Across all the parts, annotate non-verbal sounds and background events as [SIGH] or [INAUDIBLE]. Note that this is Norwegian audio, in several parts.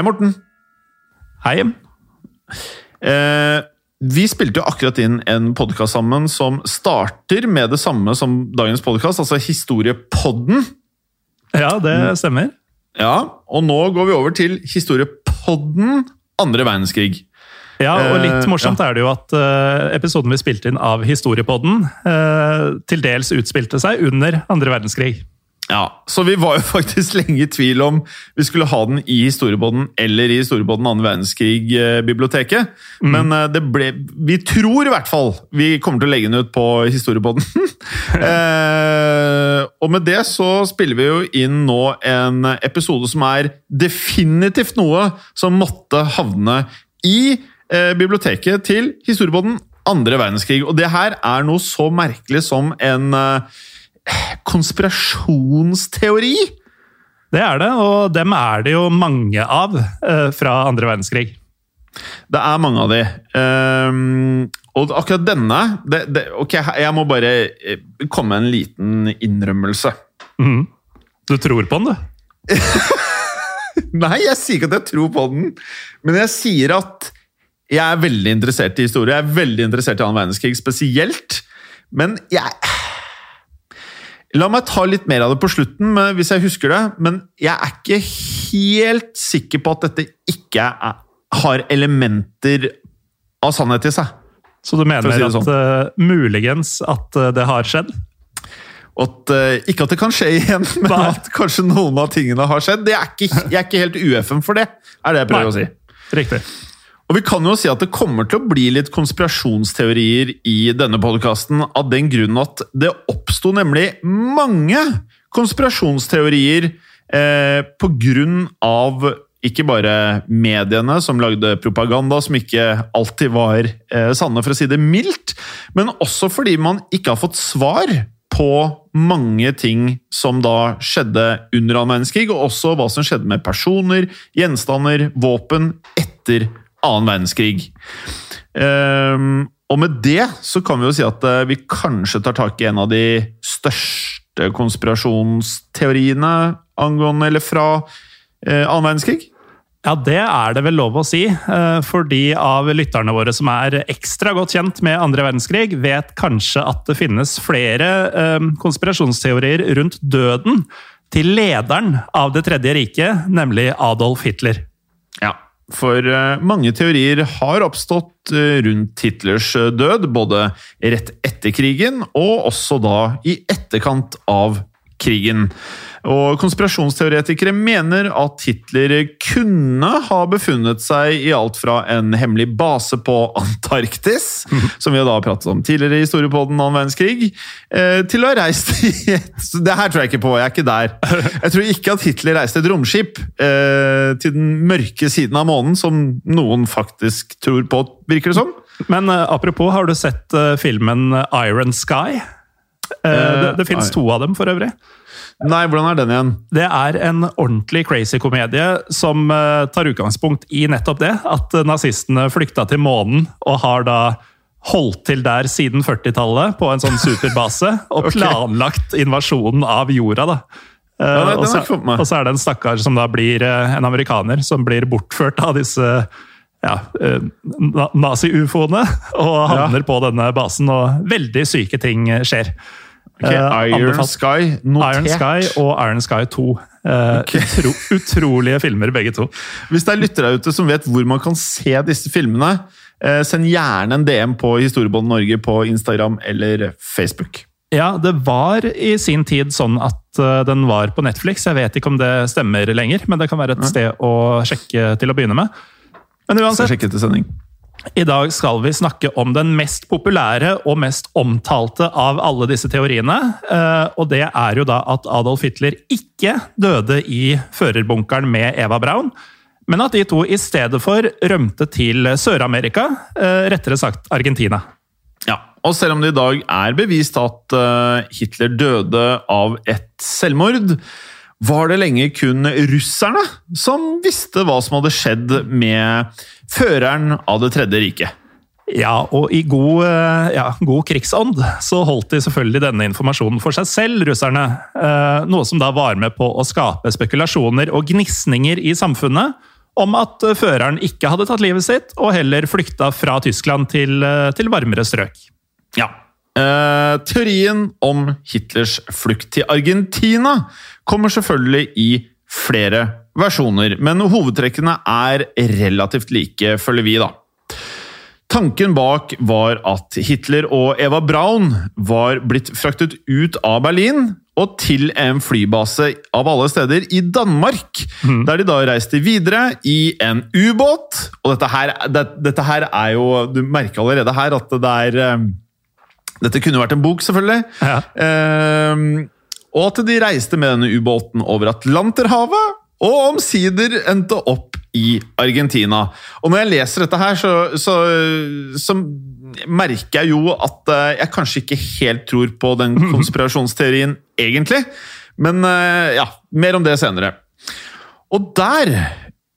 Hei, Morten. Hei. Eh, vi spilte jo akkurat inn en podkast sammen som starter med det samme som dagens podkast, altså Historiepodden. Ja, det stemmer. Ja, og nå går vi over til Historiepodden andre verdenskrig. Ja, og Eh, litt morsomt er det jo at eh, episoden vi spilte inn av Historiepodden, eh, til dels utspilte seg under andre verdenskrig. Ja, Så vi var jo [LAUGHS] faktisk lenge i tvil om vi skulle ha den i Historiepodden eller i Historiepodden andre verdenskrig-biblioteket. Men eh, det ble Vi tror i hvert fall vi kommer til å legge den ut på Historiepodden. [LAUGHS] eh, og med det så spiller vi jo inn nå en episode som er definitivt noe som måtte havne i eh, biblioteket til Historiepodden andre verdenskrig. Og det her er noe så merkelig som en eh, konspirasjonsteori. Det er det, og dem er det jo mange av eh, fra andre verdenskrig. Det er mange av de. Um, og akkurat denne det, det, Ok, jeg må bare eh, komme med en liten innrømmelse. Mm. Du tror på den, du? [LAUGHS] Nei, jeg sier ikke at jeg tror på den, men jeg sier at jeg er veldig interessert i historie. Jeg er veldig interessert i annen verdenskrig spesielt. Men jeg La meg ta litt mer av det på slutten, hvis jeg husker det. Men jeg er ikke helt sikker på at dette ikke er, har elementer av sannhet i seg. Så du mener si det at sånn. eh, muligens at eh, det har skjedd? At, uh, ikke at det kan skje igjen, [LAUGHS] men Nei. at kanskje noen av tingene har skjedd. Det er ikke, jeg er ikke helt UFM for det, er det jeg prøver Nei. å si. Riktig. Og vi kan jo si at det kommer til å bli litt konspirasjonsteorier i denne podkasten av den grunn at det oppsto nemlig mange konspirasjonsteorier eh, på grunn av ikke bare mediene som lagde propaganda som ikke alltid var eh, sanne, for å si det mildt, men også fordi man ikke har fått svar på mange ting som da skjedde under annen verdenskrig, og også hva som skjedde med personer, gjenstander, våpen etter annen verdenskrig. Ehm, og med det så kan vi jo si at eh, vi kanskje tar tak i en av de største konspirasjonsteoriene angående eller fra eh, annen verdenskrig. Ja, det er det vel lov å si. eh, For de av lytterne våre som er ekstra godt kjent med andre verdenskrig, vet kanskje at det finnes flere konspirasjonsteorier rundt døden til lederen av Det tredje riket, nemlig Adolf Hitler. Ja, for eh, mange teorier har oppstått eh, rundt Hitlers eh, død, både rett etter krigen og også da i etterkant av krigen. Og Konspirasjonsteoretikere mener at Hitler kunne ha befunnet seg i alt fra en hemmelig base på Antarktis, [LAUGHS] som vi da har pratet om tidligere i historiepodden annen verdenskrig, eh, til å ha reist [LAUGHS] i et Det her tror jeg ikke på, jeg er ikke der. Jeg tror ikke at Hitler reiste et romskip eh, til den mørke siden av månen, som noen faktisk tror på, virker det som. Men eh, apropos, har du sett filmen Iron Sky? Eh, det det fins to av dem, for øvrig. Nei, hvordan er den igjen? Det er en ordentlig crazy komedie som eh, tar utgangspunkt i nettopp det. At eh, nazistene flykta til månen og har da holdt til der siden 40-tallet på en sånn superbase. [LAUGHS] Og planlagt invasjonen av jorda, da. Eh, Ja, og, så, og så er det en stakkar som da blir eh, en amerikaner som blir bortført av disse ja, eh, nazi-ufoene, og havner på denne basen, og veldig syke ting eh, skjer. Ok, Eh, Iron anbefalt. Sky, notert. Iron Sky og Iron Sky 2. Okay. utro, utrolige filmer, begge to. Hvis det er lyttere ute som vet hvor man kan se disse filmene, send gjerne en DM på Historiebånd Norge på Instagram eller Facebook. Ja, det var i sin tid sånn at den var på Netflix. Jeg vet ikke om det stemmer lenger, men det kan være et sted å sjekke til å begynne med. Men uansett, i dag skal vi snakke om den mest populære og mest omtalte av alle disse teoriene. eh, Og det er jo da at Adolf Hitler ikke døde i førerbunkeren med Eva Braun, men at de to i stedet for rømte til Sør-Amerika, eh, rettere sagt Argentina. Ja, og selv om det i dag er bevist at eh, Hitler døde av et selvmord, var det lenge kun russerne som visste hva som hadde skjedd med føreren av Det tredje riket. Ja, og i god, eh, ja, god krigsånd så holdt de selvfølgelig denne informasjonen for seg selv, russerne. Eh, Noe som da var med på å skape spekulasjoner og gnisninger i samfunnet om at eh, føreren ikke hadde tatt livet sitt, og heller flykta fra Tyskland til, til varmere strøk. Ja. Eh, teorien om Hitlers flukt til Argentina kommer selvfølgelig i flere versjoner, men hovedtrekkene er relativt like, følger vi, da. Tanken bak var at Hitler og Eva Braun var blitt fraktet ut av Berlin og til en flybase av alle steder i Danmark, der de da reiste videre i en ubåt. Og dette her, det, dette her er jo Du merker allerede her at det er eh, Dette kunne vært en bok, selvfølgelig. Ja. Eh, og at de reiste med denne ubåten over Atlanterhavet, og omsider endte opp i Argentina. Og når jeg leser dette her, så, så, så merker jeg jo at eh, jeg kanskje ikke helt tror på den [LAUGHS] konspirasjonsteorien, egentlig. Men eh, ja, mer om det senere. Og der,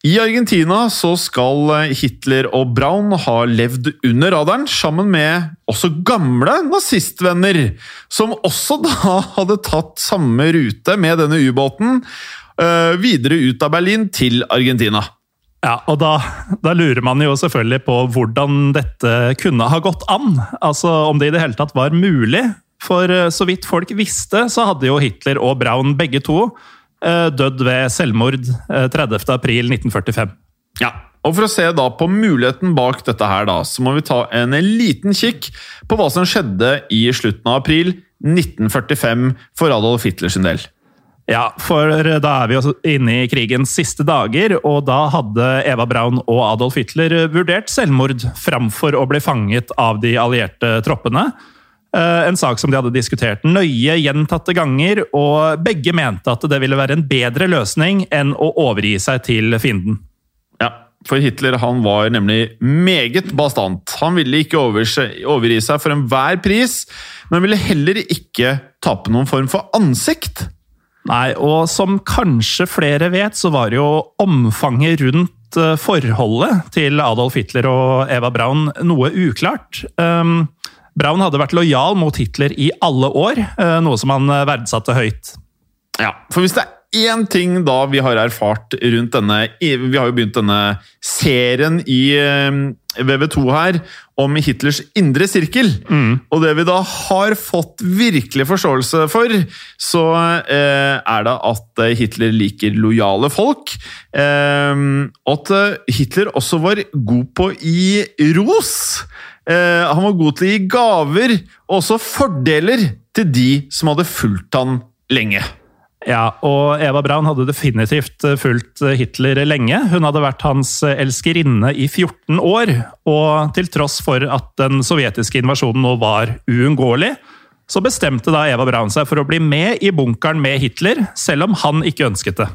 i Argentina, så skal Hitler og Braun ha levd under radaren, sammen med også gamle nazistvenner, som også da [LAUGHS] hadde tatt samme rute med denne ubåten eh, videre ut av Berlin til Argentina. Ja, og da, da lurer man jo selvfølgelig på hvordan dette kunne ha gått an. Altså om det i det hele tatt var mulig. For eh, så vidt folk visste, så hadde jo Hitler og Braun begge to dødd ved selvmord eh, 30. april 1945. Ja, og For å se da på muligheten bak dette, her da, så må vi ta en liten kikk på hva som skjedde i slutten av april 1945 for Adolf Hitler sin del. Ja, for da er vi også inne i krigens siste dager, og da hadde Eva Braun og Adolf Hitler vurdert selvmord framfor å bli fanget av de allierte troppene. Eh, En sak som de hadde diskutert nøye gjentatte ganger, og begge mente at det ville være en bedre løsning enn å overgi seg til fienden. Ja, for Hitler han var nemlig meget bastant. Han ville ikke overgi seg for enhver pris, men ville heller ikke tape noen form for ansikt. Nei, og som kanskje flere vet, så var jo omfanget rundt eh, forholdet til Adolf Hitler og Eva Braun noe uklart. Um, Braun hadde vært lojal mot Hitler i alle år, eh, noe som han eh, verdsatte høyt. Ja, for hvis det er én ting da vi har erfart rundt denne Vi har jo begynt denne serien i eh, VV2 her om Hitlers indre sirkel. Og det vi da har fått virkelig forståelse for, så eh, er det at Hitler liker lojale folk. Eh, og at Hitler også var god på gi ros. Eh, han var god til å gi gaver, og også fordeler til de som hadde fulgt han lenge. Ja, og Eva Braun hadde definitivt fulgt Hitler lenge. Hun hadde vært hans elskerinne i 14 år, og til tross for at den sovjetiske invasjonen nå var uunngåelig, så bestemte da Eva Braun seg for å bli med i bunkeren med Hitler, selv om han ikke ønsket det.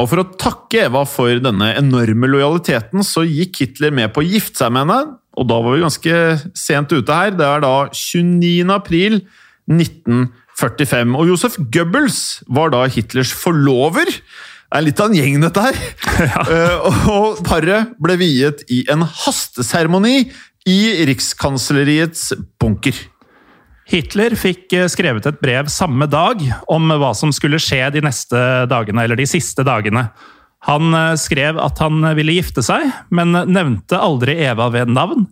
Og for å takke Eva for denne enorme lojaliteten, så gikk Hitler med på å gifte seg med henne. Og da var vi ganske sent ute her. Det er da 29. april 1945. Og Josef Goebbels var da Hitlers forlover. Det er litt av en gjeng, dette her. [LAUGHS] Eh, og paret ble viet i en hasteseremoni i Rikskansleriets bunker. Hitler fikk eh, skrevet et brev samme dag om hva som skulle skje de neste dagene, eller de siste dagene. Han eh, skrev at han ville gifte seg, men nevnte aldri Eva ved navn.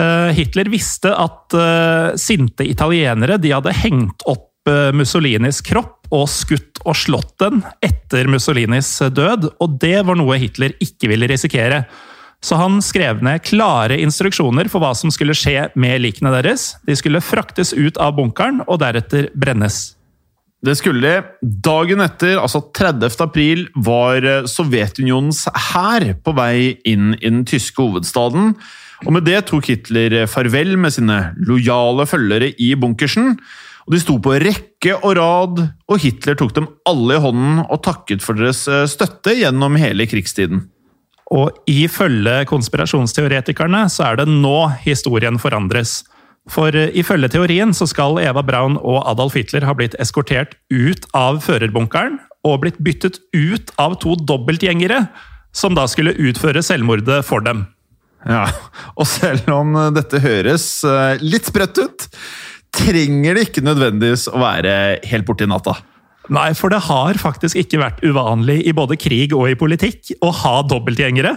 Eh, Hitler visste at sinte italienere de hadde hengt opp Mussolinis kropp og skutt og slått den etter Mussolinis død, og det var noe Hitler ikke ville risikere. Så han skrev ned klare instruksjoner for hva som skulle skje med likene deres. De skulle fraktes ut av bunkeren og deretter brennes. Det skulle de. Dagen etter, altså 30. april, var Sovjetunionens hær på vei inn i den tyske hovedstaden. Og med det tok Hitler farvel med sine lojale følgere i bunkersen. Og De sto på rekke og rad, og Hitler tok dem alle i hånden og takket for deres støtte gjennom hele krigstiden. Og ifølge konspirasjonsteoretikerne så er det nå historien forandres. For ifølge teorien så skal Eva Braun og Adolf Hitler ha blitt eskortert ut av førerbunkeren og blitt byttet ut av to dobbeltgjengere, som da skulle utføre selvmordet for dem. Ja, [LAUGHS] Og selv om dette høres litt sprøtt ut, trenger det ikke nødvendigvis å være helt borti natta. Nei, for det har faktisk ikke vært uvanlig i både krig og i politikk å ha dobbeltgjengere.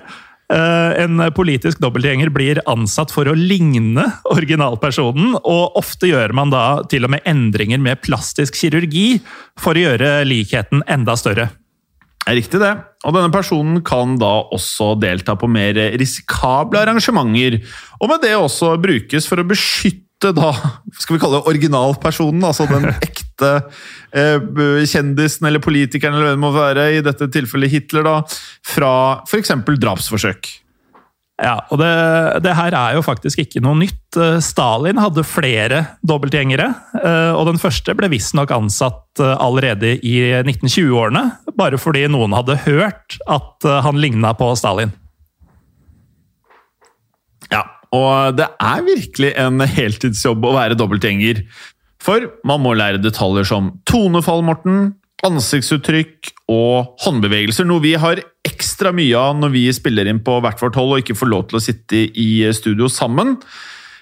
En politisk dobbeltgjenger blir ansatt for å ligne originalpersonen, og ofte gjør man da til og med endringer med plastisk kirurgi for å gjøre likheten enda større. Riktig, det. Og denne personen kan da også delta på mer risikable arrangementer, og med det også brukes for å beskytte da, skal vi kalle det originalpersonen, altså den [LAUGHS] ekte eh, kjendisen eller politikeren eller hvem det må være, i dette tilfellet Hitler, da, fra f.eks. drapsforsøk. Ja, og det, det, her er jo faktisk ikke noe nytt. Stalin hadde flere dobbeltgjengere, og den første ble visstnok ansatt allerede i 1920-årene, bare fordi noen hadde hørt at han ligna på Stalin. Ja, og det er virkelig en heltidsjobb å være dobbeltgjenger. For man må lære detaljer som tonefall, Morten, ansiktsuttrykk og håndbevegelser, noe vi har ekstra mye av når vi spiller inn på hvert vårt hold og ikke får lov til å sitte i studio sammen.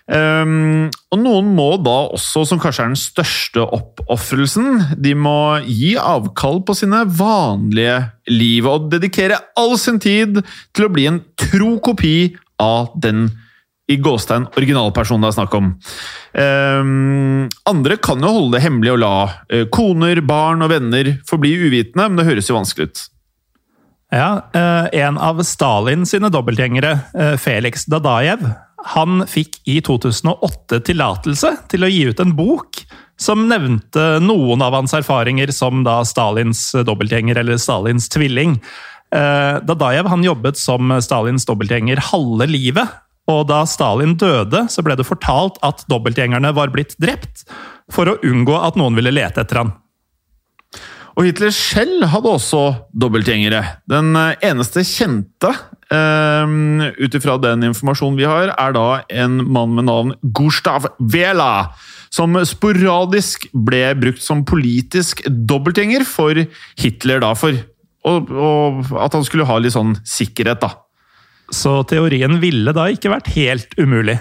Um, og noen må da også, som kanskje er den største oppofrelsen, de må gi avkall på sine vanlige liv og dedikere all sin tid til å bli en tro kopi av den i gåstein originalpersonen det er snakk om. Um, andre kan jo holde det hemmelig og la uh, koner, barn og venner forbli uvitende, men det høres jo vanskelig ut. Ja, uh, En av Stalin sine dobbeltgjengere, uh, Felix Dadajev, han fikk i 2008 tillatelse til å gi ut en bok som nevnte noen av hans erfaringer som da Stalins dobbeltgjenger, eller Stalins tvilling. Dadajev han jobbet som Stalins dobbeltgjenger halve livet, og da Stalin døde, så ble det fortalt at dobbeltgjengerne var blitt drept, for å unngå at noen ville lete etter han. Og Hitler selv hadde også dobbeltgjengere. Den eneste kjente, um, ut ifra den informasjonen vi har, er da en mann med navn Gustav Vela. Som sporadisk ble brukt som politisk dobbeltgjenger for Hitler, da, for og, og at han skulle ha litt sånn sikkerhet, da. Så teorien ville da ikke vært helt umulig.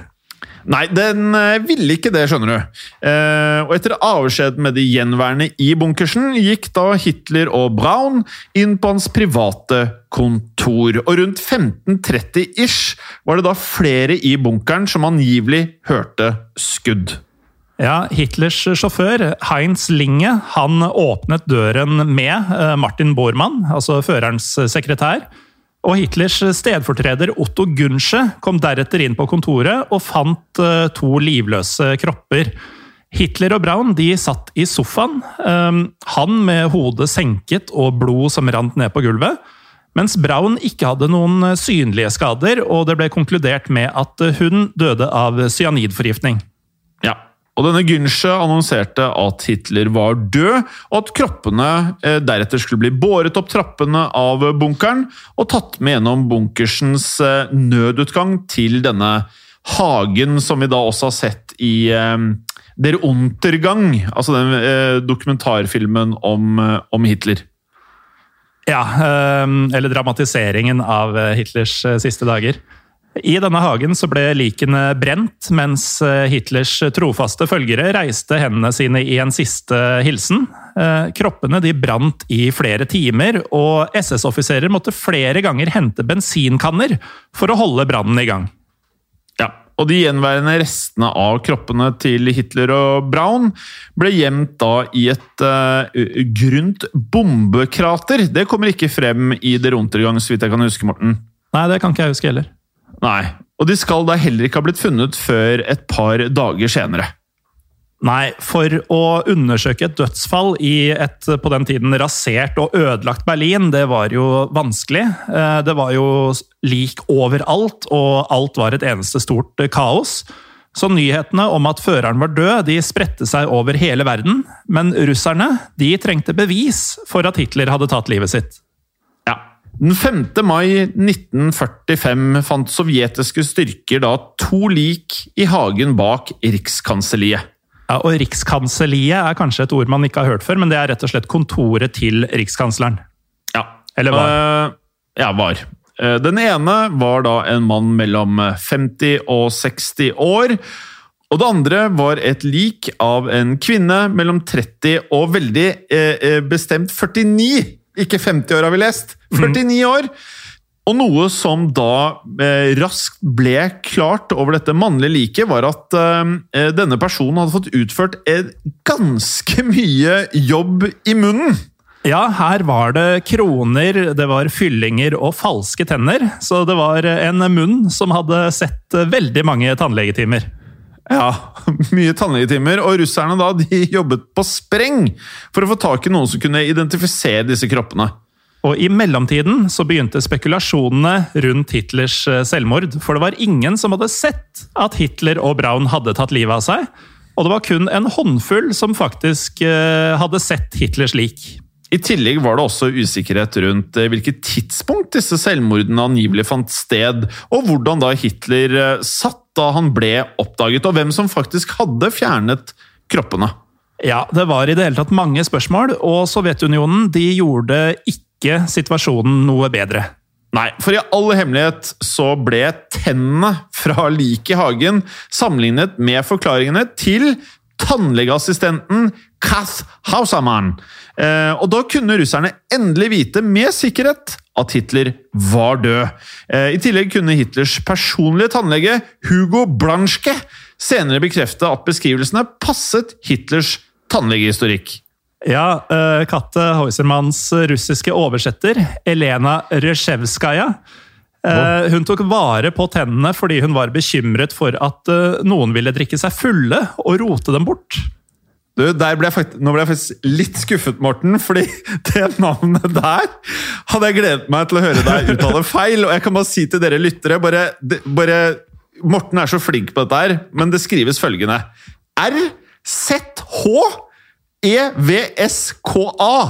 Nei, den ville ikke det, skjønner du. Eh, og etter avskjed med de gjenværende i bunkersen, gikk da Hitler og Braun inn på hans private kontor. Og rundt 1530-ish var det da flere i bunkeren som angivelig hørte skudd. Ja, Hitlers sjåfør, Heinz Linge, han åpnet døren med Martin Bormann, altså førerens sekretær. Og Hitlers stedfortreder Otto Gunsche kom deretter inn på kontoret og fant to livløse kropper. Hitler og Braun de satt i sofaen, um, han med hodet senket og blod som rant ned på gulvet, mens Braun ikke hadde noen synlige skader, og det ble konkludert med at hun døde av cyanidforgiftning. Ja, og denne Günsche annonserte at Hitler var død, og at kroppene eh, deretter skulle bli båret opp trappene av bunkeren og tatt med gjennom bunkersens eh, nødutgang til denne hagen som vi da også har sett i eh, Der Untergang, altså den dokumentarfilmen om, om Hitler. Ja, eller dramatiseringen av Hitlers siste dager. I denne hagen så ble likene brent, mens eh, Hitlers trofaste følgere reiste hendene sine i en siste hilsen. Eh, Kroppene de brant i flere timer, og SS-offiserer måtte flere ganger hente bensinkanner for å holde brannen i gang. Ja, og de gjenværende restene av kroppene til Hitler og Braun ble gjemt da i et uh, grunt bombekrater. Det kommer ikke frem i Der Untergang, så vidt jeg kan huske, Morten. Nei, det kan ikke jeg huske heller. Nei, og de skal da heller ikke ha blitt funnet før et par dager senere. Nei, for å undersøke et dødsfall i et på den tiden rasert og ødelagt Berlin, det var jo vanskelig. Eh, Det var jo lik overalt, og alt var et eneste stort kaos. Så nyhetene om at føreren var død, de spredte seg over hele verden. Men russerne de trengte bevis for at Hitler hadde tatt livet sitt. Den 5. mai 1945 fant sovjetiske styrker da to lik i hagen bak Rikskanselliet. Ja, og Rikskanselliet er kanskje et ord man ikke har hørt før, men det er rett og slett kontoret til rikskansleren. Ja. Eller var. Uh, ja, var. Eh, Den ene var da en mann mellom 50 og 60 år. Og det andre var et lik av en kvinne mellom 30 og veldig eh, eh, bestemt 49! Ikke 50 år, har vi lest. 49 år! Og noe som da eh, raskt ble klart over dette mannlige liket, var at eh, denne personen hadde fått utført en ganske mye jobb i munnen. Ja, her var det kroner, det var fyllinger og falske tenner. Så det var en munn som hadde sett veldig mange tannlegetimer. Ja, [LAUGHS] mye tannlegetimer, og russerne da, de jobbet på spreng for å få tak i noen som kunne identifisere disse kroppene. Og i mellomtiden så begynte spekulasjonene rundt Hitlers eh, selvmord. For det var ingen som hadde sett at Hitler og Braun hadde tatt livet av seg. Og det var kun en håndfull som faktisk eh, hadde sett Hitlers lik. I tillegg var det også usikkerhet rundt eh, hvilket tidspunkt disse selvmordene angivelig fant sted, og hvordan da Hitler eh, satt da han ble oppdaget, og hvem som faktisk hadde fjernet kroppene. Ja, det var i det hele tatt mange spørsmål, og Sovjetunionen de gjorde ikke situasjonen noe bedre. Nei, for i all hemmelighet så ble tennene fra liket i hagen sammenlignet med forklaringene til tannlegeassistenten Kath Hausaman. Eh, og da kunne russerne endelig vite med sikkerhet at Hitler var død. Eh, I tillegg kunne Hitlers personlige tannlege Hugo Blanschke senere bekrefte at beskrivelsene passet Hitlers tannlegehistorikk. Ja, uh, Katte Heusermanns russiske oversetter, Elena Rezjevskaja, uh, hun tok vare på tennene fordi hun var bekymret for at uh, noen ville drikke seg fulle og rote dem bort. Du, der ble faktisk, nå ble jeg faktisk litt skuffet, Morten, fordi [LAUGHS] det navnet der hadde jeg gledet meg til å høre deg uttale feil. Og jeg kan bare si til dere lyttere bare, bare Morten er så flink på dette her, men det skrives følgende E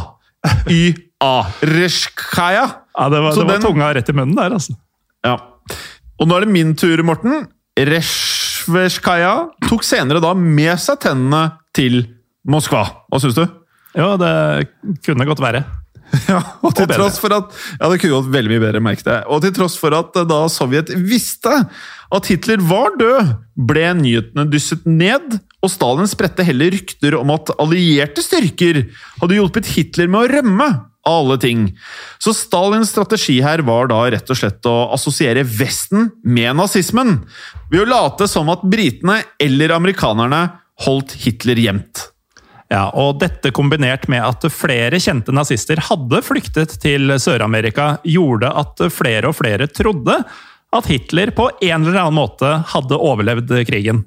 R-Z-H-E-V-S-K-A-Y-A. Reshkaya. Ja, Det var, det var den- tunga rett i munnen der, altså. Ja. Og nå er det min tur, Morten. Reshveshkaya tok senere da med seg tennene til Moskva. Hva syns du? Ja, det kunne godt være. [LAUGHS] Ja, og til Og tross for at Ja, det kunne gått veldig mye bedre, merket jeg. Og til tross for at eh, da Sovjet visste at Hitler var død, ble nyhetene dysset ned, og Stalin spredte heller rykter om at allierte styrker hadde hjulpet Hitler med å rømme, av alle ting. Så Stalins strategi her var da rett og slett å assosiere Vesten med nazismen, ved å late som at britene eller amerikanerne holdt Hitler gjemt. Ja, og Dette kombinert med at flere kjente nazister hadde flyktet til Sør-Amerika, gjorde at flere og flere trodde at Hitler på en eller annen måte hadde overlevd krigen.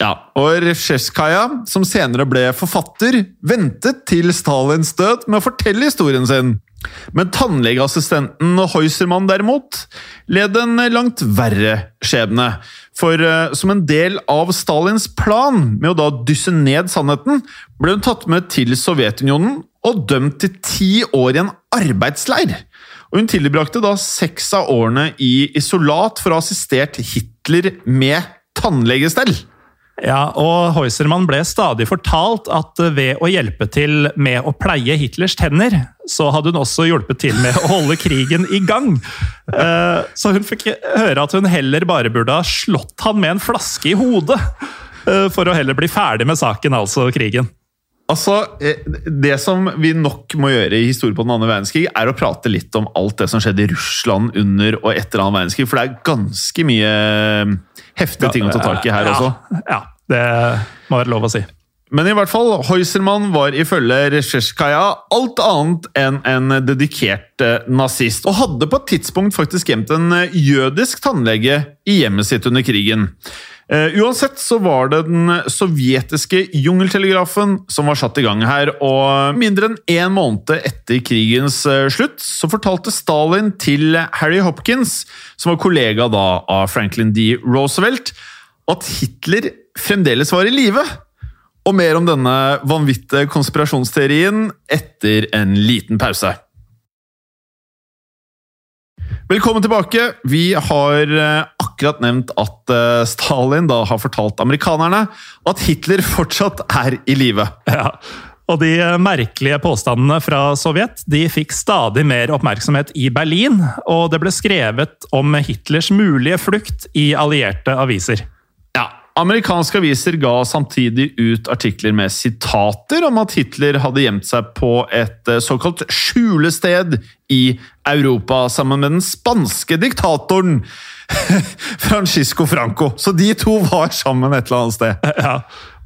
Ja, og Resjevskaja, som senere ble forfatter, ventet til Stalins død med å fortelle historien sin. Men tannlegeassistenten Heusermann derimot led en langt verre skjebne. For eh, som en del av Stalins plan med å da dysse ned sannheten, ble hun tatt med til Sovjetunionen og dømt til ti år i en arbeidsleir. Og hun tilbrakte da seks av årene i isolat for å ha assistert Hitler med tannlegestell. Ja, og Heusermann ble stadig fortalt at ved å hjelpe til med å pleie Hitlers tenner, så hadde hun også hjulpet til med å holde krigen i gang. Eh, Så hun fikk høre at hun heller bare burde ha slått han med en flaske i hodet. eh, For å heller bli ferdig med saken, altså krigen. Altså, eh, Det som vi nok må gjøre i historie på den andre verdenskrig, er å prate litt om alt det som skjedde i Russland under og etter annen verdenskrig. For det er ganske mye eh, heftige ting å ta tak i her ja, også. Ja, det må være lov å si. Men i hvert fall, Heusermann var ifølge Resjevskaja alt annet enn en dedikert eh, nazist, og hadde på et tidspunkt faktisk gjemt en jødisk tannlege i hjemmet sitt under krigen. Eh, uansett så var det den sovjetiske jungeltelegrafen som var satt i gang her, og mindre enn én måned etter krigens eh, slutt så fortalte Stalin til Harry Hopkins, som var kollega da av Franklin D. Roosevelt, at Hitler fremdeles var i live. Og mer om denne vanvittige konspirasjonsteorien etter en liten pause. Velkommen tilbake. Vi har eh, akkurat nevnt at eh, Stalin da har fortalt amerikanerne at Hitler fortsatt er i live. Ja. Og de merkelige påstandene fra Sovjet de fikk stadig mer oppmerksomhet i Berlin, og det ble skrevet om Hitlers mulige flukt i allierte aviser. Amerikanske aviser ga samtidig ut artikler med sitater om at Hitler hadde gjemt seg på et eh, såkalt skjulested i Europa sammen med den spanske diktatoren [LAUGHS] Francisco Franco. Så de to var sammen et eller annet sted. [LAUGHS] Ja.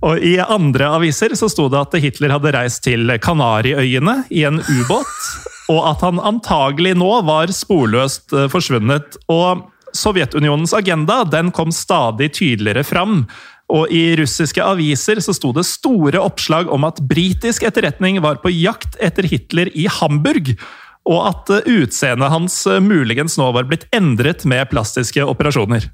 Og I andre aviser så sto det at Hitler hadde reist til Kanariøyene i en ubåt, og at han antagelig nå var sporløst eh, forsvunnet. Og Sovjetunionens agenda den kom stadig tydeligere fram. Og I russiske aviser så sto det store oppslag om at britisk etterretning var på jakt etter Hitler i Hamburg, og at eh, utseendet hans eh, muligens nå var blitt endret med plastiske operasjoner.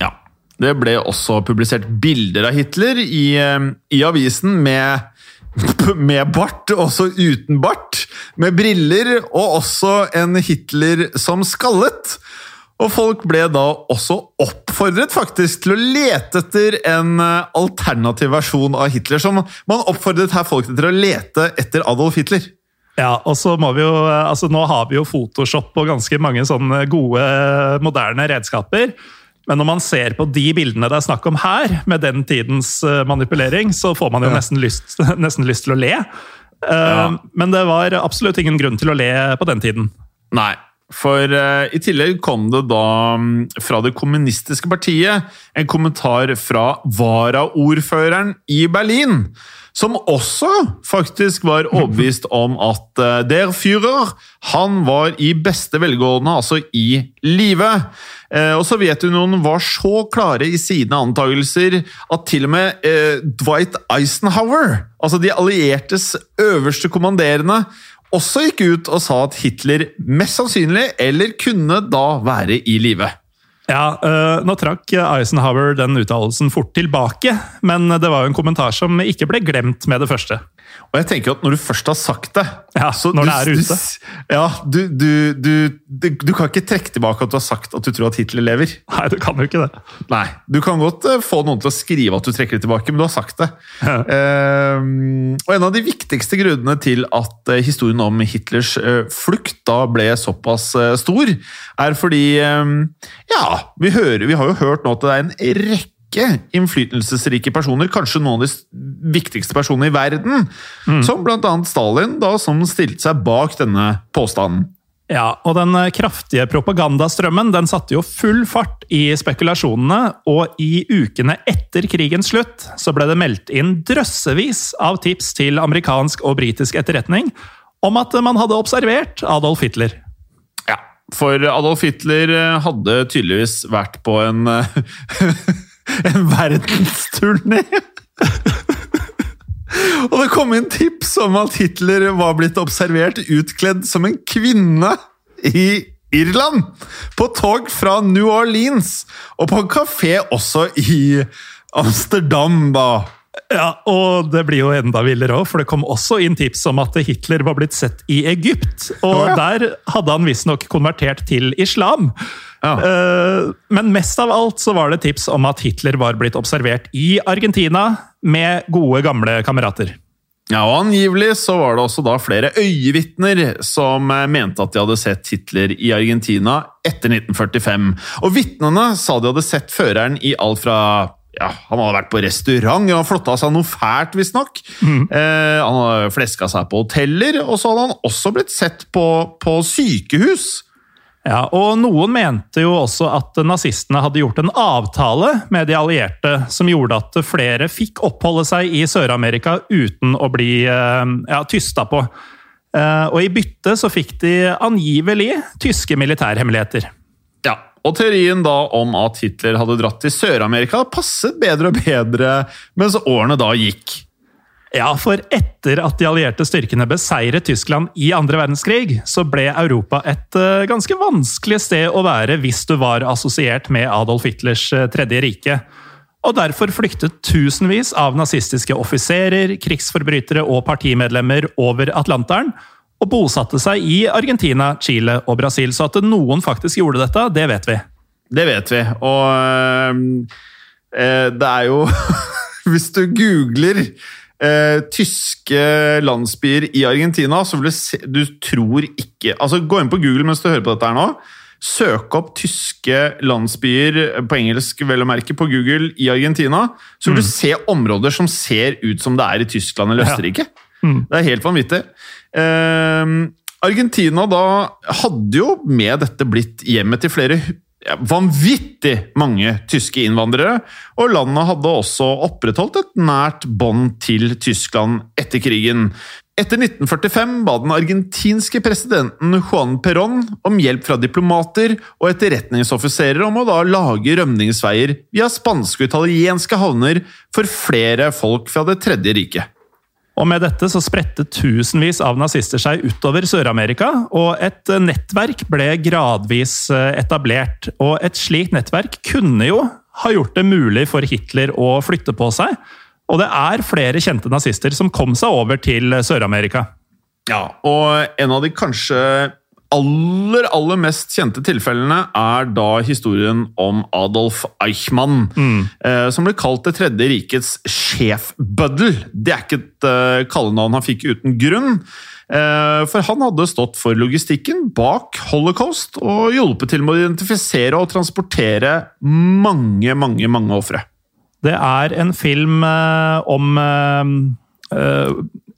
Ja. Det ble også publisert bilder av Hitler i, eh, i avisen med, [LAUGHS] med bart, også uten bart, med briller, og også en Hitler som skallet. Og folk ble da også oppfordret faktisk til å lete etter en eh, alternativ versjon av Hitler. Som man oppfordret her folk til å lete etter Adolf Hitler. Ja, og så må vi jo, altså Nå har vi jo Photoshop og ganske mange sånne gode, moderne redskaper. Men når man ser på de bildene det er snakk om her, med den tidens eh, manipulering, så får man jo nesten, lyst, [LAUGHS] nesten lyst til å le. Eh, Ja. Men det var absolutt ingen grunn til å le på den tiden. Nei, for eh, i tillegg kom det da mm, fra det kommunistiske partiet en kommentar fra varaordføreren i Berlin, som også faktisk var [LAUGHS] overbevist om at eh, der Führer han var i beste velgående, altså i live. Eh, og Sovjetunionen var så klare i sine antakelser at til og med eh, Dwight Eisenhower, altså de alliertes øverste kommanderende, også gikk ut og sa at Hitler mest sannsynlig, eller kunne da være i live. Ja, eh, Nå trakk Eisenhower den uttalelsen fort tilbake, men det var jo en kommentar som ikke ble glemt med det første. Og jeg tenker at når du først har sagt det Ja, når du, det er ute. Ja, du, du, du, kan ikke trekke tilbake at du har sagt at du tror at Hitler lever. Nei, du kan jo ikke det. Nei, Du kan godt eh, få noen til å skrive at du trekker det tilbake, men du har sagt det. Ehm, og En av de viktigste grunnene til at eh, historien om Hitlers eh, flukt da ble såpass eh, stor, er fordi ehm, Ja, vi, hører, vi har jo hørt nå at det er en rekke innflytelsesrike personer, kanskje noen av de viktigste personene i verden, som bl.a. Stalin, da, som stilte seg bak denne påstanden. Ja, og den eh, kraftige propagandastrømmen den satte jo full fart i spekulasjonene, og i ukene etter krigens slutt så ble det meldt inn drøssevis av tips til amerikansk og britisk etterretning om at man hadde observert Adolf Hitler. Ja, for Adolf Hitler eh, hadde tydeligvis vært på en eh, [LAUGHS] [LAUGHS] en verdensturné. Og det kom inn tips om at Hitler var blitt observert utkledd som en kvinne i Irland. På tog fra New Orleans, og på en kafé også i Amsterdam, da. Ja, og det blir jo enda villere òg, for det kom også inn tips om at Hitler var blitt sett i Egypt. Og der hadde han visstnok konvertert til islam. Ja. Eh, Men mest av alt så var det tips om at Hitler var blitt observert i Argentina med gode, gamle kamerater. Ja, og Angivelig så var det også da flere øyevitner som eh, mente at de hadde sett Hitler i Argentina etter 1945. Og vitnene sa de hadde sett føreren i alt fra ja, Han hadde vært på restaurant, han flotta seg noe fælt, visstnok. Eh, han hadde fleska seg på hoteller, og så hadde han også blitt sett på, på sykehus. Ja, og Noen mente jo også at nazistene hadde gjort en avtale med de allierte som gjorde at flere fikk oppholde seg i Sør-Amerika uten å bli eh, ja, tysta på. Eh, Og i bytte så fikk de angivelig tyske militærhemmeligheter. Ja, og teorien da om at Hitler hadde dratt til Sør-Amerika passet bedre og bedre mens årene da gikk. Ja, for etter at de allierte styrkene beseiret Tyskland i andre verdenskrig, så ble Europa et eh, ganske vanskelig sted å være hvis du var assosiert med Adolf Hitlers eh, tredje rike. Og derfor flyktet tusenvis av nazistiske offiserer, krigsforbrytere og partimedlemmer over Atlanteren, og bosatte seg i Argentina, Chile og Brasil. Så at noen faktisk gjorde dette, det vet vi. Det vet vi, og eh, det er jo [LAUGHS] Hvis du googler eh, tyske landsbyer i Argentina, så vil du se Du tror ikke Altså, gå inn på Google mens du hører på dette her nå. Søk opp tyske landsbyer på engelsk, vel å merke, på Google i Argentina. Så vil du se områder som ser ut som det er i Tyskland eller Østerrike. Det er helt vanvittig. Ehm, Argentina da hadde jo med dette blitt hjemmet til flere ja, vanvittig mange tyske innvandrere, og landet hadde også opprettholdt et nært bånd til Tyskland etter krigen. Etter 1945 ba den argentinske presidenten Juan Perón om hjelp fra diplomater og etterretningsoffiserer om å da lage rømningsveier via spanske og italienske havner for flere folk fra Det tredje riket. Og med dette så spredte tusenvis av nazister seg utover Sør-Amerika, og et nettverk ble gradvis eh, etablert. Og et slikt nettverk kunne jo ha gjort det mulig for Hitler å flytte på seg. Og det er flere kjente nazister som kom seg over til Sør-Amerika. Ja, og en av de kanskje aller, aller mest kjente tilfellene er da historien om Adolf Eichmann, eh, som ble kalt Det tredje rikets sjefbøddel. Det er ikke et eh, kallenavn han fikk uten grunn. Eh, for han hadde stått for logistikken bak holocaust og hjulpet til med å identifisere og transportere mange, mange, mange ofre. Det er en film eh, om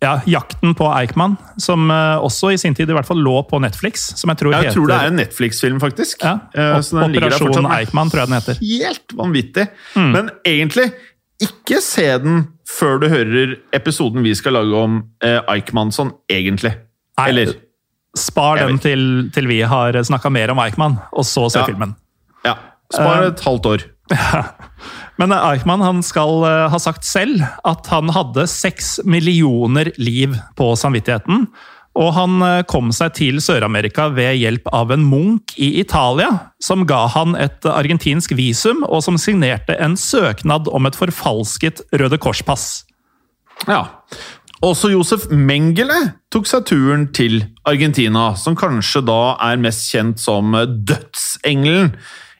ja, jakten på Eichmann, som eh, også i sin tid i hvert fall lå på Netflix. Som jeg tror Jeg heter tror det er en Netflix-film, faktisk. ja, Eh, den Operasjon. Eichmann, tror jeg den heter. helt vanvittig. Mm. Men egentlig, ikke se den før du hører episoden vi skal lage om eh, Eichmann sånn egentlig. Nei, Eller Spar den til, til vi har snakka mer om Eichmann, og så se Ja. filmen. Ja. Spar et halvt år. Men Eichmann han skal eh, ha sagt selv at han hadde seks millioner liv på samvittigheten. Og han eh, kom seg til Sør-Amerika ved hjelp av en munk i Italia, som ga han et argentinsk visum, og som signerte en søknad om et forfalsket Røde Kors-pass. Ja. Også Josef Mengele tok seg turen til Argentina, som kanskje da er mest kjent som dødsengelen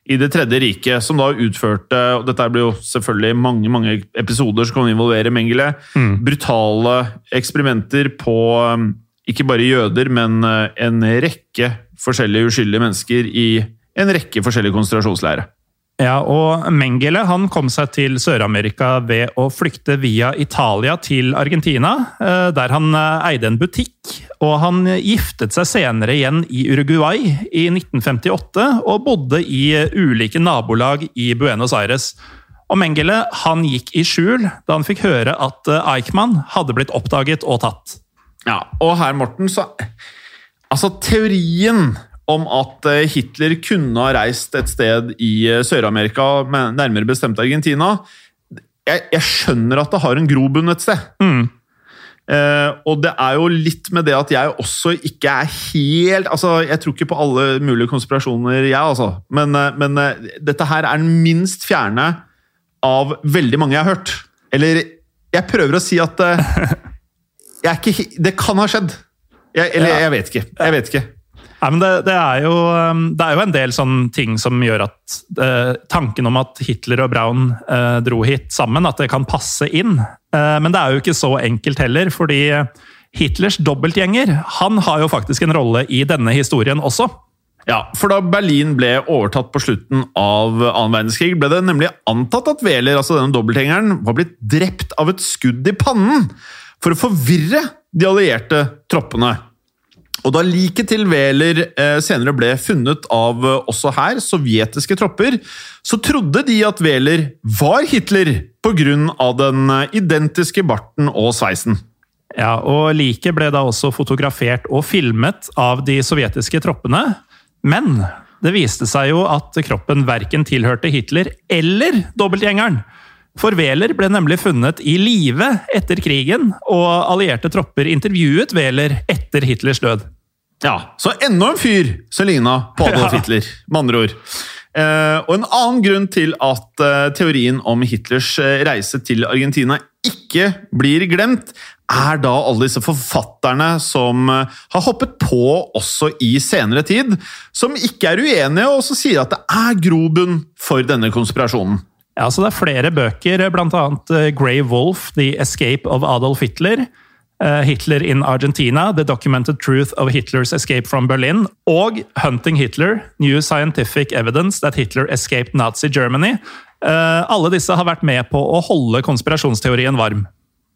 i Det tredje riket, som da utførte og Dette blir jo selvfølgelig mange mange episoder som kan involvere Mengele. Brutale eksperimenter på um, ikke bare jøder, men uh, en rekke forskjellige uskyldige mennesker i en rekke forskjellige konsentrasjonsleirer. Ja, og Mengele han kom seg til Sør-Amerika ved å flykte via Italia til Argentina, eh, der han eh, eide en butikk. Og han giftet seg senere igjen i Uruguay i 1958, og bodde i eh, ulike nabolag i Buenos Aires. Og Mengele han gikk i skjul da han fikk høre at Eichmann hadde blitt oppdaget og tatt. Ja, og her, Morten, så Altså, teorien om at eh, Hitler kunne ha reist et sted i eh, Sør-Amerika, nærmere bestemt Argentina. Jeg, jeg skjønner at det har en grobunn et sted. Eh, og det er jo litt med det at jeg også ikke er helt altså Jeg tror ikke på alle mulige konspirasjoner, jeg, altså. Men, eh, men dette her er den minst fjerne av veldig mange jeg har hørt. Eller jeg prøver å si at [LAUGHS] jeg ikke, Det kan ha skjedd. Jeg, eller jeg vet ikke. Jeg vet ikke. Nei, men det, det, er jo, um, det er jo en del sånne ting som gjør at eh, tanken om at Hitler og Braun eh, dro hit sammen, at det kan passe inn. Eh, men det er jo ikke så enkelt heller, fordi Hitlers dobbeltgjenger han har jo faktisk en rolle i denne historien også. Ja, for da Berlin ble overtatt på slutten av annen verdenskrig, ble det nemlig antatt at Wæler, altså denne dobbelthengeren, var blitt drept av et skudd i pannen for å forvirre de allierte troppene. Og da liket til Wæler eh, senere ble funnet av eh, også her sovjetiske tropper, så trodde de at Wæler var Hitler pga. den eh, identiske barten og sveisen. Ja, og Liket ble da også fotografert og filmet av de sovjetiske troppene. Men det viste seg jo at kroppen verken tilhørte Hitler eller dobbeltgjengeren. For Wæler ble nemlig funnet i live etter krigen, og allierte tropper intervjuet Wæler etter Hitlers død. Ja, Så enda en fyr som ligna på Adolf. [LAUGHS] Hitler, med andre ord. Eh, og en annen grunn til at eh, teorien om Hitlers eh, reise til Argentina ikke blir glemt, er da alle disse forfatterne som eh, har hoppet på også i senere tid, som ikke er uenige, og som sier at det er grobunn for denne konspirasjonen. Ja, så Det er flere bøker, bl.a. Grey Wolf, The Escape of Adolf Hitler. eh, Hitler in Argentina, The Documented Truth of Hitler's Escape from Berlin. Og Hunting Hitler, New Scientific Evidence That Hitler Escaped Nazi Germany. Eh, Alle disse har vært med på å holde konspirasjonsteorien varm.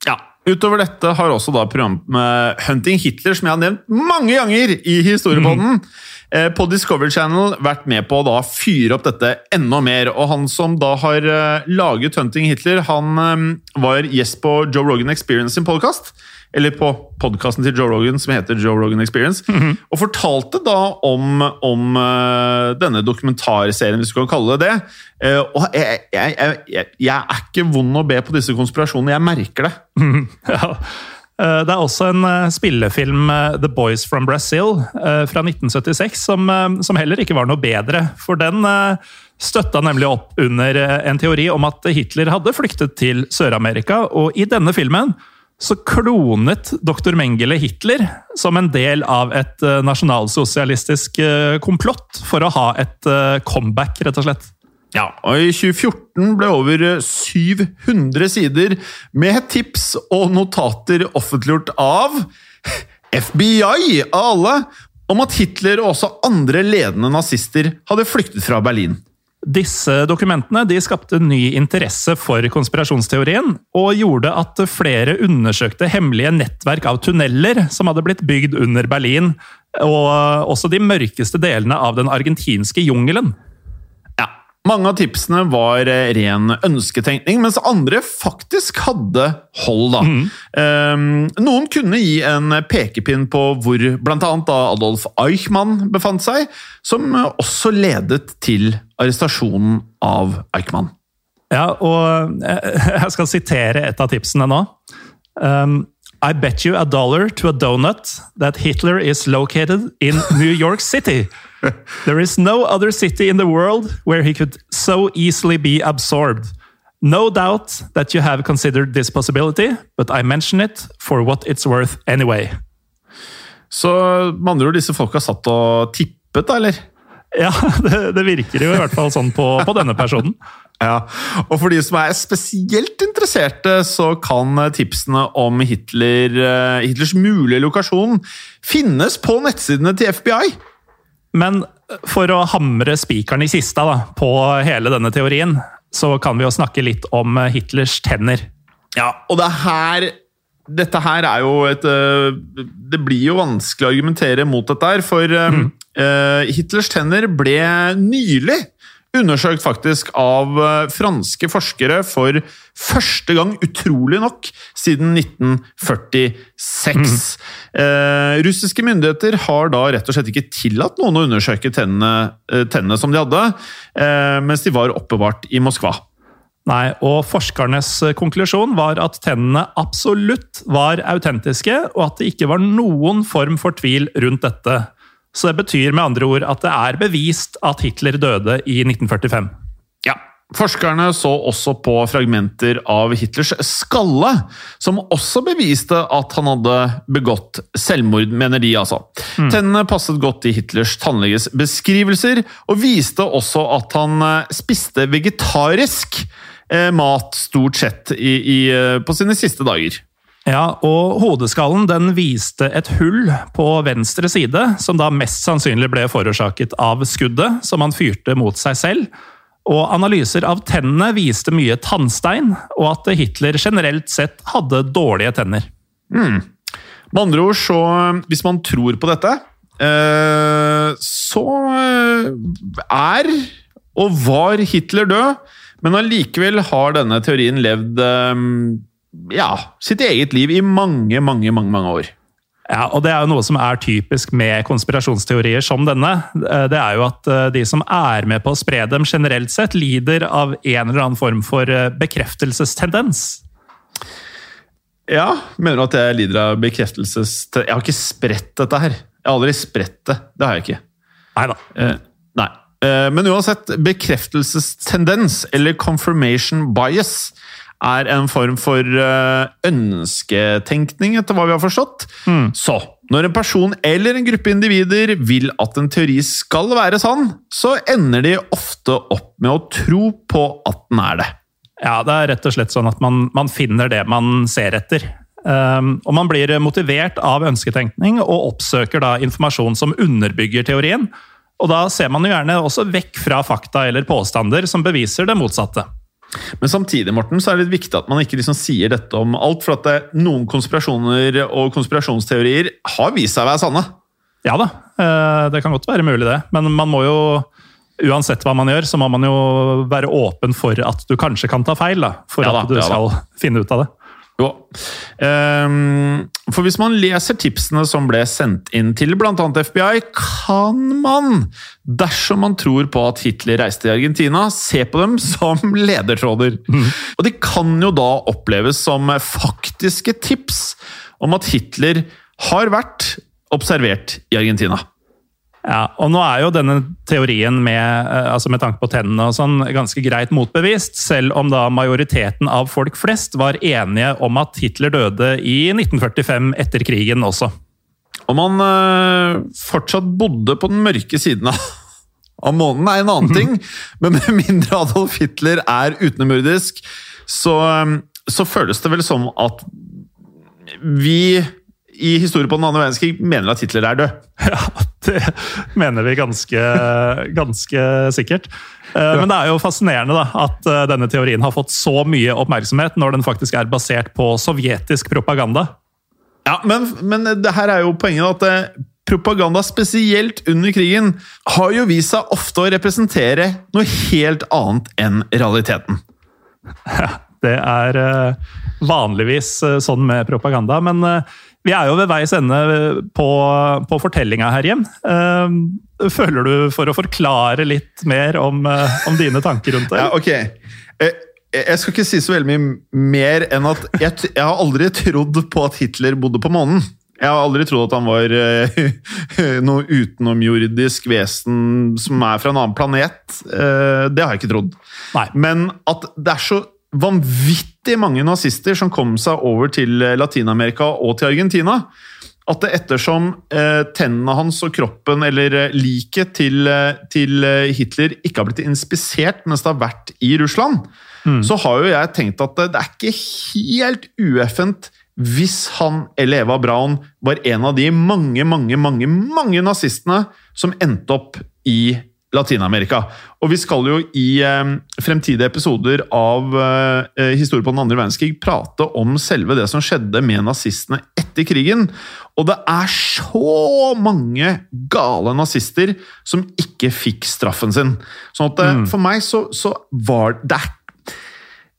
Ja, Utover dette har også da programmet Hunting Hitler, som jeg har nevnt mange ganger i historiepodden, mm. på Discovery Channel vært med på å da fyre opp dette enda mer. Og han som da har eh, laget Hunting Hitler, han eh, var gjest på Joe Rogan Experience sin podkast. Eller på podkasten til Joe Rogan som heter Joe Rogan Experience. Og fortalte da om, om eh, denne dokumentarserien, hvis du kan kalle det det. Eh, og jeg, jeg, jeg, jeg, er ikke vond å be på disse konspirasjonene, jeg merker det. [LAUGHS] Ja. Eh, Det er også en spillefilm, The Boys from Brazil, fra 1976, som, som heller ikke var noe bedre. For den støtta nemlig opp under en teori om at Hitler hadde flyktet til Sør-Amerika. Og i denne filmen så klonet dr. Mengele Hitler som en del av et eh, nasjonalsosialistisk eh, komplott for å ha et eh, comeback, rett og slett. Ja, og I 2014 ble over 700 sider med tips og notater offentliggjort av FBI, av alle, om at Hitler og også andre ledende nazister hadde flyktet fra Berlin. Disse dokumentene skapte ny interesse for konspirasjonsteorien, og gjorde at flere undersøkte hemmelige nettverk av tunneler som hadde blitt bygd under Berlin, og også de mørkeste delene av den argentinske jungelen. Mange av tipsene var eh, ren ønsketenkning, mens andre faktisk hadde hold. da. Eh, noen kunne gi en pekepinn på hvor bl.a. Adolf Eichmann befant seg, som eh, også ledet til arrestasjonen av Eichmann. Ja, og eh, [LAUGHS] jeg skal sitere et av tipsene nå. Um, I bet you a dollar to a donut that Hitler is located in New York City. There is no other city in the world where he could so easily be absorbed. No doubt that you have considered this possibility, but I mention it for what it's worth anyway. Så med andre ord, disse folka satt og tippet, da, eller? Ja, [LAUGHS] det, det virker jo i hvert fall sånn på, på denne personen. Ja, og for de som er spesielt interesserte, så kan tipsene om Hitler, eh, Hitlers mulige lokasjon finnes på nettsidene til FBI. Men for å hamre spikeren i kista da, på hele denne teorien, så kan vi jo snakke litt om Hitlers tenner. Ja, og det her Dette her er jo et eh, Det blir jo vanskelig å argumentere mot dette her, for mm. uh, Hitlers tenner ble nylig undersøkt faktisk av eh, franske forskere for første gang, utrolig nok, siden 1946. Mm. Eh, russiske myndigheter har da rett og slett ikke tillatt noen å undersøke tennene, eh, tennene som de hadde, eh, mens de var oppbevart i Moskva. Nei, og forskernes eh, konklusjon var at tennene absolutt var autentiske, og at det ikke var noen form for tvil rundt dette. Så det betyr med andre ord at det er bevist at Hitler døde i 1945. Ja. Forskerne så også på fragmenter av Hitlers skalle, som også beviste at han hadde begått selvmord, mener de altså. Tennene passet godt i Hitlers tannleges beskrivelser, og viste også at han eh, spiste vegetarisk eh, mat stort sett i, i, eh, på sine siste dager. Ja, og Hodeskallen den viste et hull på venstre side, som da mest sannsynlig ble forårsaket av skuddet som han fyrte mot seg selv. Og Analyser av tennene viste mye tannstein, og at Hitler generelt sett hadde dårlige tenner. Med andre ord, så hvis man tror på dette, eh, så eh, er og var Hitler død, men allikevel har denne teorien levd eh, ja, sitt eget liv i mange, mange, mange, mange år. Ja, og Det er jo noe som er typisk med konspirasjonsteorier som denne. Eh, Det er jo at eh, de som er med på å spre dem, generelt sett lider av en eller annen form for eh, bekreftelsestendens. Ja, Mener du at jeg lider av bekreftelsestendens? Jeg har ikke spredt dette her. Jeg har aldri spredt det. Det har jeg ikke. Neida. Eh, nei. Eh, men uansett, bekreftelsestendens, eller confirmation bias, er en form for eh, ønsketenkning, etter hva vi har forstått. Så når en person eller en gruppe individer vil at en teori skal være sann, så ender de ofte opp med å tro på at den er det. Ja, det er rett og slett sånn at man, man finner det man ser etter. Um, og man blir motivert av ønsketenkning og oppsøker da informasjon som underbygger teorien. Og da ser man jo gjerne også vekk fra fakta eller påstander som beviser det motsatte. Men samtidig Morten, så er det litt viktig at man ikke liksom sier dette om alt, for at det, noen konspirasjoner og konspirasjonsteorier har vist seg å være sanne. Ja da, eh, det kan godt være mulig det. Men man må jo, uansett hva man gjør, så må man jo være åpen for at du kanskje kan ta feil. da, For Ja da, at du ja skal finne ut av det. Jo. Um, for hvis man leser tipsene som ble sendt inn til bl.a. FBI, kan man, dersom man tror på at Hitler reiste til Argentina, se på dem som [LAUGHS] ledetråder. Og de kan jo da oppleves som faktiske tips om at Hitler har vært observert i Argentina. Ja, og nå er jo denne teorien med, eh, altså med tanke på tennene og sånn, ganske greit motbevist, selv om da majoriteten av folk flest var enige om at Hitler døde i 1945 etter krigen også. Om han øh, fortsatt bodde på den mørke siden av, av månen, er en annen [LAUGHS] ting. Men med mindre Adolf Hitler er utenomjordisk, så, øh, så føles det vel som at vi i historie på den andre verdenskrig mener at Hitler er død. Ja, det mener vi ganske, ganske sikkert. Eh, Men det er jo fascinerende da, at eh, denne teorien har fått så mye oppmerksomhet når den faktisk er basert på sovjetisk propaganda. Ja, men, men det her er jo poenget at eh, propaganda, spesielt under krigen, har jo vist seg ofte å representere noe helt annet enn realiteten. [LAUGHS] Det er eh, vanligvis eh, sånn med propaganda, men eh, vi er jo ved veis ende på, på fortellinga her hjem. Føler du for å forklare litt mer om, om dine tanker rundt det? Ja, ok. Jeg skal ikke si så veldig mye mer enn at jeg, jeg har aldri trodd på at Hitler bodde på månen. Jeg har aldri trodd at han var [LAUGHS] noe utenomjordisk vesen som er fra en annen planet. Det har jeg ikke trodd. Nei. Men at det er så vanvittig mange nazister som kom seg over til eh, Latin-Amerika og til Argentina, at det ettersom eh, tennene hans og kroppen, eller eh, liket til, til Hitler, ikke har blitt inspisert mens det har vært i Russland, så har jo jeg tenkt at det, det er ikke helt ueffent hvis han eller Eva Braun var en av de mange, mange, mange, mange nazistene som endte opp i Latin-Amerika. Og vi skal jo i eh, fremtidige episoder av eh, Historie på den andre verdenskrig prate om selve det som skjedde med nazistene etter krigen. Og det er så mange gale nazister som ikke fikk straffen sin. Sånn at eh, for meg så, så var det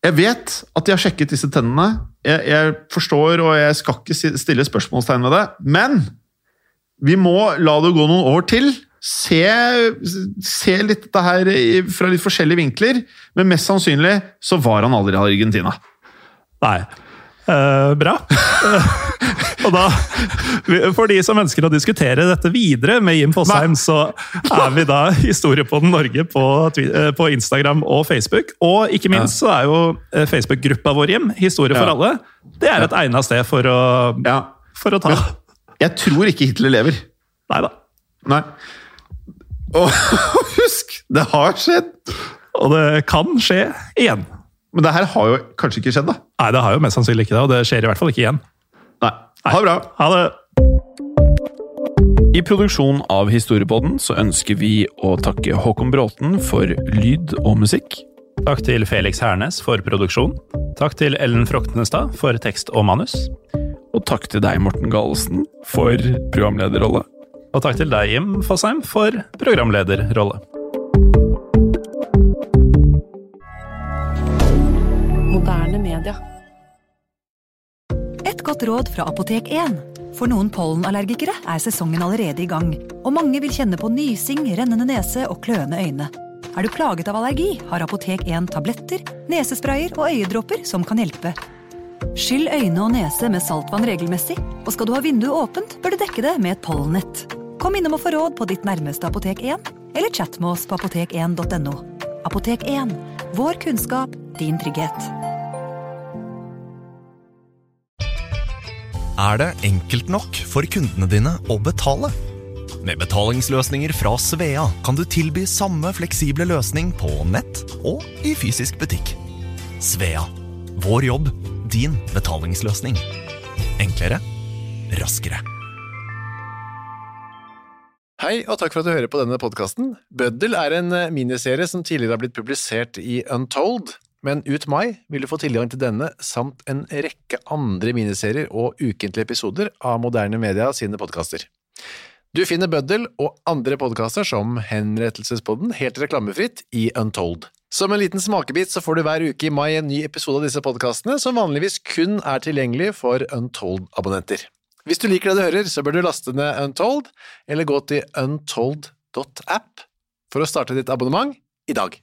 jeg vet at de har sjekket disse tennene. Jeg, jeg forstår, og jeg skal ikke stille spørsmålstegn ved det. Men Vi må la det gå noen år til. Se, se litt dette her fra litt forskjellige vinkler, men mest sannsynlig så var han aldri i Argentina. Nei. Eh, bra. [LAUGHS] og da, for de som ønsker å diskutere dette videre med Jim Fosheim, så er vi da Historiepodden Norge på, eh, på Instagram og Facebook. Og ikke minst så er jo eh, Facebook-gruppa vår, Jim, Historie for Ja. alle, det er et egnet sted for å, Ja. for å ta. Jeg tror ikke Hitler lever. Nei da. Og [LAUGHS] husk, det har skjedd! Og det kan skje igjen. Men det her har jo kanskje ikke skjedd, da. Nei, det har jo mest sannsynlig ikke det, og det skjer i hvert fall ikke igjen. Nei. Ha det bra. Ha det! I produksjonen av Historiepodden så ønsker vi å takke Håkon Bråten for lyd og musikk. Takk til Felix Hernes for produksjon. Takk til Ellen Froktenestad for tekst og manus. Og takk til deg, Morten Galesen, for programlederrolle. Og takk til deg, Jim Fosheim, for programlederrolle. Moderne media. Et godt råd fra Apotek 1. For noen pollenallergikere er sesongen allerede i gang, og mange vil kjenne på nysing, rennende nese og kløende øyne. Er du plaget av allergi, har Apotek 1 tabletter, nesesprayer og øyedråper som kan hjelpe. Skyll øyne og nese med saltvann regelmessig, og skal du ha vinduet åpent, bør du dekke det med et pollenett. Kom innom og få råd på ditt nærmeste Apotek 1, eller chat med oss på apotek1.no. Apotek 1 vår kunnskap, din trygghet. Er det enkelt nok for kundene dine å betale? Med betalingsløsninger fra Svea kan du tilby samme fleksible løsning på nett og i fysisk butikk. Svea vår jobb, din betalingsløsning. Enklere, raskere. Hei, og takk for at du hører på denne podkasten. Bøddel er en eh, miniserie som tidligere har blitt publisert i Untold, men ut mai vil du få tilgang til denne samt en rekke andre miniserier og ukentlige episoder av Moderne Media sine podkaster. Du finner Bøddel og andre podkaster som Henrettelsespodden helt reklamefritt i Untold. Som en liten smakebit så får du hver uke i mai en ny episode av disse podkastene, som vanligvis kun er tilgjengelig for Untold-abonnenter. Hvis du liker det du hører, så bør du laste ned Untold, eller gå til untold.app for å starte ditt abonnement i dag.